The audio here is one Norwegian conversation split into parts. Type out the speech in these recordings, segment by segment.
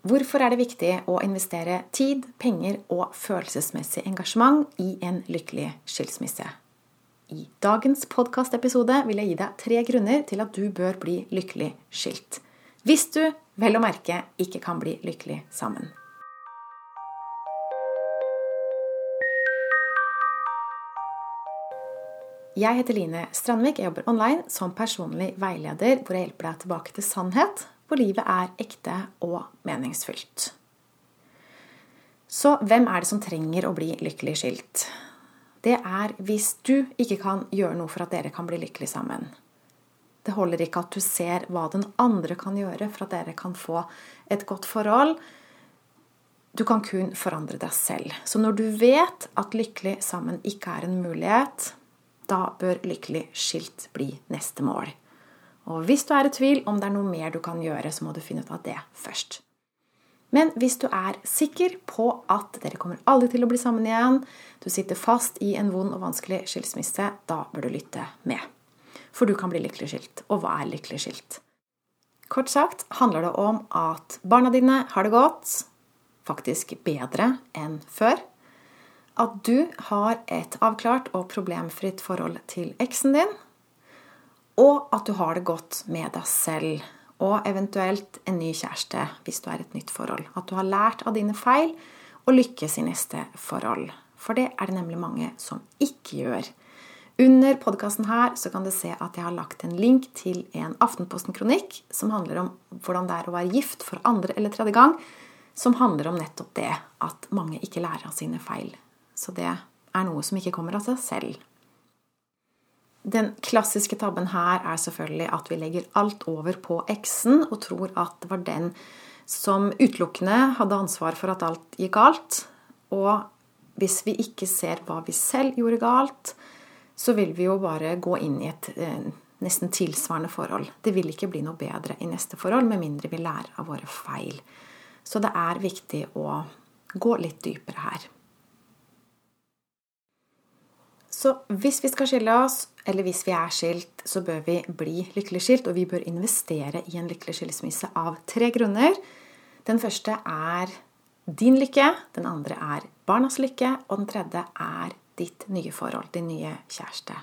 Hvorfor er det viktig å investere tid, penger og følelsesmessig engasjement i en lykkelig skilsmisse? I dagens podkastepisode vil jeg gi deg tre grunner til at du bør bli lykkelig skilt. Hvis du, vel å merke, ikke kan bli lykkelig sammen. Jeg heter Line Strandvik. Jeg jobber online som personlig veileder hvor jeg hjelper deg tilbake til sannhet, hvor livet er ekte og meningsfylt. Så hvem er det som trenger å bli lykkelig skilt? Det er hvis du ikke kan gjøre noe for at dere kan bli lykkelig sammen. Det holder ikke at du ser hva den andre kan gjøre for at dere kan få et godt forhold. Du kan kun forandre deg selv. Så når du vet at lykkelig sammen ikke er en mulighet, da bør lykkelig skilt bli neste mål. Og hvis du er i tvil om det er noe mer du kan gjøre, så må du finne ut av det først. Men hvis du er sikker på at dere kommer aldri til å bli sammen igjen, du sitter fast i en vond og vanskelig skilsmisse, da bør du lytte med. For du kan bli lykkelig skilt. Og hva er lykkelig skilt? Kort sagt handler det om at barna dine har det godt, faktisk bedre enn før at du har et avklart og problemfritt forhold til eksen din, og at du har det godt med deg selv og eventuelt en ny kjæreste hvis du er et nytt forhold. At du har lært av dine feil og lykkes i neste forhold. For det er det nemlig mange som ikke gjør. Under podkasten her så kan du se at jeg har lagt en link til en Aftenposten-kronikk som handler om hvordan det er å være gift for andre eller tredje gang. Som handler om nettopp det at mange ikke lærer av sine feil. Så det er noe som ikke kommer av seg selv. Den klassiske tabben her er selvfølgelig at vi legger alt over på eksen og tror at det var den som utelukkende hadde ansvar for at alt gikk galt. Og hvis vi ikke ser hva vi selv gjorde galt, så vil vi jo bare gå inn i et eh, nesten tilsvarende forhold. Det vil ikke bli noe bedre i neste forhold med mindre vi lærer av våre feil. Så det er viktig å gå litt dypere her. Så hvis vi skal skille oss, eller hvis vi er skilt, så bør vi bli lykkelig skilt, og vi bør investere i en lykkelig skilsmisse av tre grunner. Den første er din lykke, den andre er barnas lykke, og den tredje er ditt nye forhold, din nye kjæreste.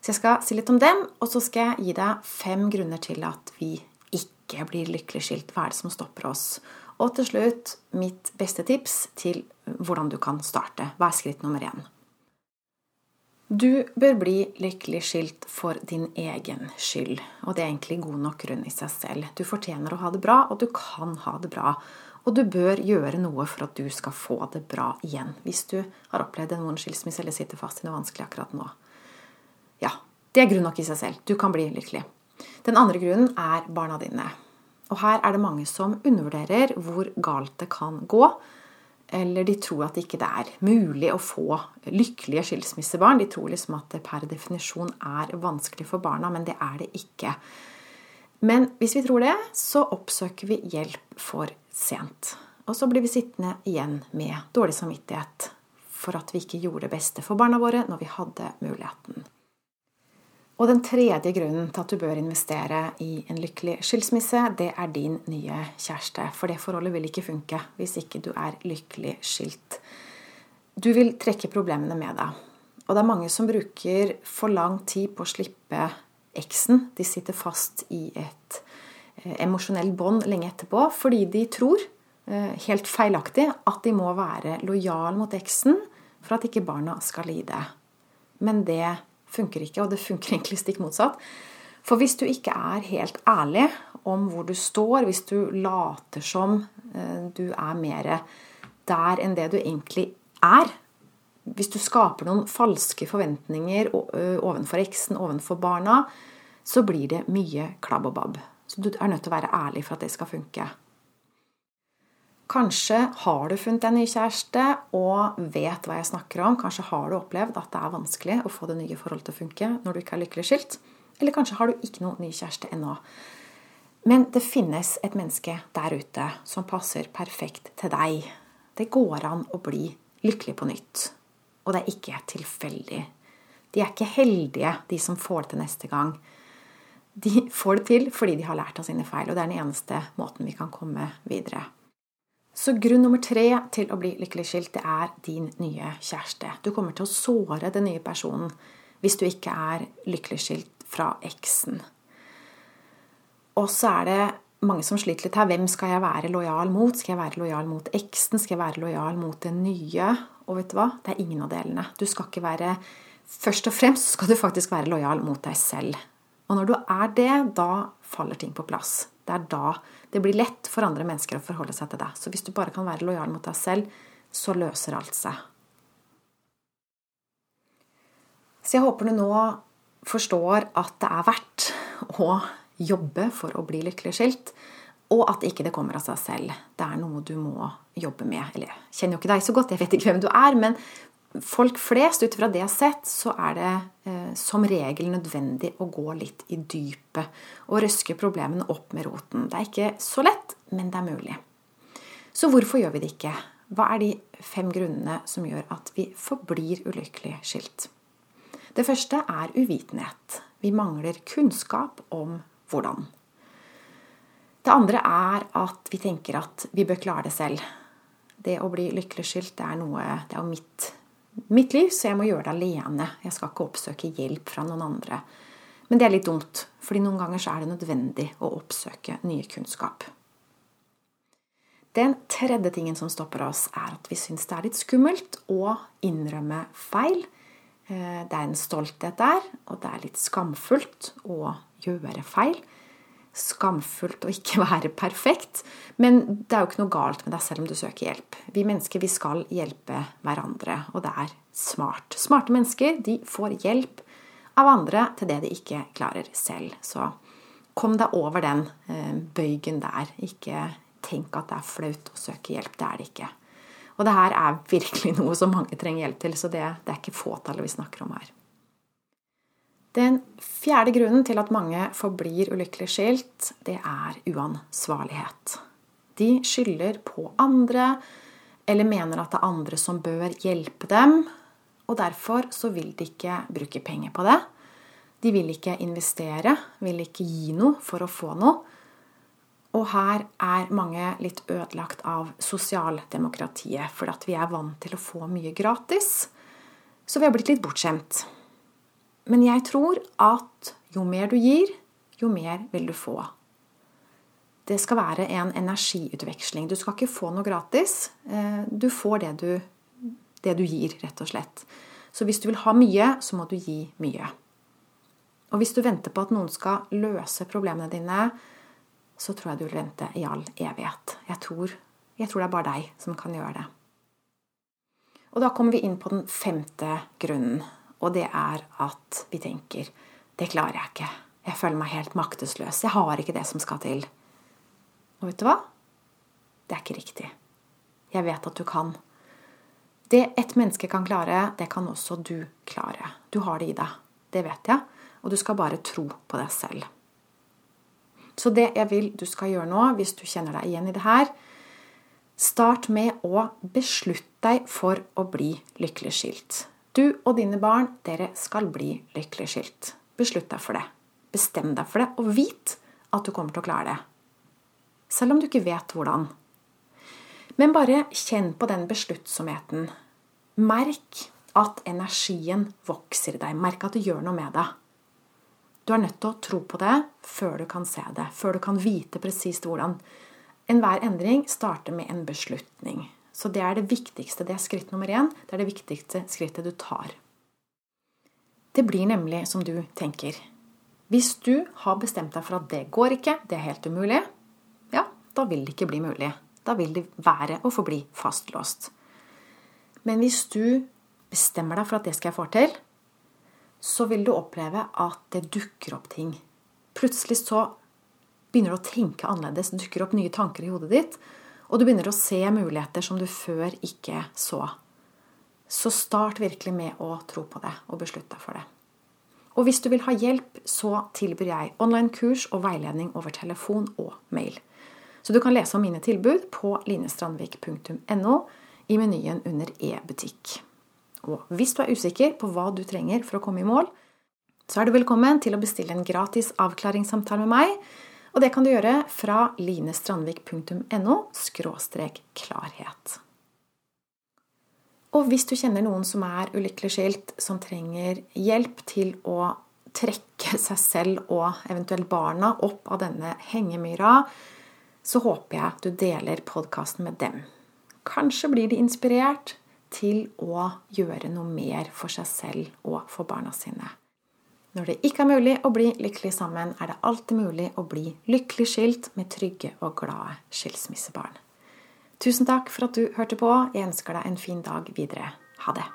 Så jeg skal si litt om dem, og så skal jeg gi deg fem grunner til at vi ikke blir lykkelig skilt. Hva er det som stopper oss? Og til slutt mitt beste tips til hvordan du kan starte. Hva er skritt nummer én? Du bør bli lykkelig skilt for din egen skyld, og det er egentlig god nok grunn i seg selv. Du fortjener å ha det bra, og du kan ha det bra. Og du bør gjøre noe for at du skal få det bra igjen, hvis du har opplevd en vond skilsmisse eller sitter fast i noe vanskelig akkurat nå. Ja, det er grunn nok i seg selv. Du kan bli lykkelig. Den andre grunnen er barna dine. Og her er det mange som undervurderer hvor galt det kan gå eller de tror at det ikke er mulig å få lykkelige skilsmissebarn. De tror liksom at det per definisjon er vanskelig for barna, men det er det ikke. Men hvis vi tror det, så oppsøker vi hjelp for sent. Og så blir vi sittende igjen med dårlig samvittighet for at vi ikke gjorde det beste for barna våre når vi hadde muligheten. Og den tredje grunnen til at du bør investere i en lykkelig skilsmisse, det er din nye kjæreste. For det forholdet vil ikke funke hvis ikke du er lykkelig skilt. Du vil trekke problemene med deg. Og det er mange som bruker for lang tid på å slippe eksen. De sitter fast i et eh, emosjonelt bånd lenge etterpå fordi de tror, eh, helt feilaktig, at de må være lojal mot eksen for at ikke barna skal lide. Men det funker ikke, og det funker egentlig stikk motsatt. For hvis du ikke er helt ærlig om hvor du står, hvis du later som eh, du er mer der enn det du egentlig er Hvis du skaper noen falske forventninger overfor eksen, overfor barna, så blir det mye klabb og babb. Så du er nødt til å være ærlig for at det skal funke. Kanskje har du funnet en ny kjæreste og vet hva jeg snakker om. Kanskje har du opplevd at det er vanskelig å få det nye forholdet til å funke når du ikke er lykkelig skilt. Eller kanskje har du ikke noen ny kjæreste ennå. Men det finnes et menneske der ute som passer perfekt til deg. Det går an å bli lykkelig på nytt. Og det er ikke tilfeldig. De er ikke heldige, de som får det til neste gang. De får det til fordi de har lært av sine feil, og det er den eneste måten vi kan komme videre. Så grunn nummer tre til å bli lykkelig skilt, det er din nye kjæreste. Du kommer til å såre den nye personen hvis du ikke er lykkelig skilt fra eksen. Og så er det mange som sliter litt her. Hvem skal jeg være lojal mot? Skal jeg være lojal mot eksen? Skal jeg være lojal mot den nye? Og vet du hva? Det er ingen av delene. Du skal ikke være Først og fremst skal du faktisk være lojal mot deg selv. Og når du er det, da faller ting på plass. Det er da det blir lett for andre mennesker å forholde seg til deg. Så hvis du bare kan være lojal mot deg selv, så løser alt seg. Så jeg håper du nå forstår at det er verdt å jobbe for å bli lykkelig skilt. Og at ikke det kommer av seg selv. Det er noe du må jobbe med. Eller jeg kjenner jo ikke deg så godt, jeg vet ikke hvem du er, men folk flest, ut fra det jeg har sett, så er det eh, som regel nødvendig å gå litt i dypet og røske problemene opp med roten. Det er ikke så lett, men det er mulig. Så hvorfor gjør vi det ikke? Hva er de fem grunnene som gjør at vi forblir ulykkelig skilt? Det første er uvitenhet. Vi mangler kunnskap om hvordan. Det andre er at vi tenker at vi bør klare det selv. Det å bli lykkelig skilt det er noe Det er jo mitt, mitt liv, så jeg må gjøre det alene. Jeg skal ikke oppsøke hjelp fra noen andre. Men det er litt dumt, fordi noen ganger så er det nødvendig å oppsøke nye kunnskap. Den tredje tingen som stopper oss, er at vi syns det er litt skummelt å innrømme feil. Eh, det er en stolthet der, og det er litt skamfullt å gjøre feil skamfullt å ikke være perfekt. Men det er jo ikke noe galt med deg selv om du søker hjelp. Vi mennesker vi skal hjelpe hverandre, og det er smart. Smarte mennesker de får hjelp av andre til det de ikke klarer selv. Så kom deg over den eh, bøygen der. Ikke tenk at det er flaut å søke hjelp. Det er det ikke. Og det her er virkelig noe som mange trenger hjelp til, så det, det er ikke fåtallet vi snakker om her. Den fjerde grunnen til at mange forblir ulykkelig skilt, det er uansvarlighet. De skylder på andre, eller mener at det er andre som bør hjelpe dem. Og derfor så vil de ikke bruke penger på det. De vil ikke investere, vil ikke gi noe for å få noe. Og her er mange litt ødelagt av sosialdemokratiet, fordi vi er vant til å få mye gratis. Så vi har blitt litt bortskjemt. Men jeg tror at jo mer du gir, jo mer vil du få. Det skal være en energiutveksling. Du skal ikke få noe gratis. Eh, du får det du, det du gir, rett og slett. Så hvis du vil ha mye, så må du gi mye. Og hvis du venter på at noen skal løse problemene dine, så tror jeg du vil vente i all evighet. Jeg tror, jeg tror det er bare deg som kan gjøre det. Og da kommer vi inn på den femte grunnen. Og det er at vi tenker det klarer jeg ikke. Jeg føler meg helt maktesløs. Jeg har ikke det som skal til. Og vet du hva? Det er ikke riktig. Jeg vet at du kan. Det et menneske kan klare, det kan også du klare. Du har det i deg. Det vet jeg. Og du skal bare tro på deg selv. Så det jeg vil du skal gjøre nå, hvis du kjenner deg igjen i det her Start med å beslutte deg for å bli lykkelig skilt. Du og dine barn, dere skal bli lykkelig skilt. Beslutt deg for det. Bestem deg for det, og vit at du kommer til å klare det. Selv om du ikke vet hvordan. Men bare kjenn på den besluttsomheten. Merk at energien vokser i deg. Merk at det gjør noe med deg. Du er nødt til å tro på det før du kan se det, før du kan vite presist hvordan. Enhver endring starter med en beslutning. Så det er det viktigste. Det er skritt nummer én. Det er det viktigste skrittet du tar. Det blir nemlig som du tenker. Hvis du har bestemt deg for at det går ikke, det er helt umulig, ja, da vil det ikke bli mulig. Da vil det være å forbli fastlåst. Men hvis du bestemmer deg for at det skal jeg få til, så vil du oppleve at det dukker opp ting. Plutselig så begynner du å tenke annerledes, dukker opp nye tanker i hodet ditt, og du begynner å se muligheter som du før ikke så. Så start virkelig med å tro på det og beslutt deg for det. Og hvis du vil ha hjelp, så tilbyr jeg online-kurs og veiledning over telefon og mail. Så du kan lese om mine tilbud på linestrandvik.no i menyen under e-butikk. Og hvis du er usikker på hva du trenger for å komme i mål, så er du velkommen til å bestille en gratis avklaringssamtale med meg Og det kan du gjøre fra linestrandvik.no klarhet. Og hvis du kjenner noen som er ulykkelig skilt, som trenger hjelp til å trekke seg selv og eventuelt barna opp av denne hengemyra, så håper jeg at du deler podkasten med dem. Kanskje blir de inspirert til å gjøre noe mer for seg selv og for barna sine. Når det ikke er mulig å bli lykkelig sammen, er det alltid mulig å bli lykkelig skilt med trygge og glade skilsmissebarn. Tusen takk for at du hørte på. Jeg ønsker deg en fin dag videre. Ha det.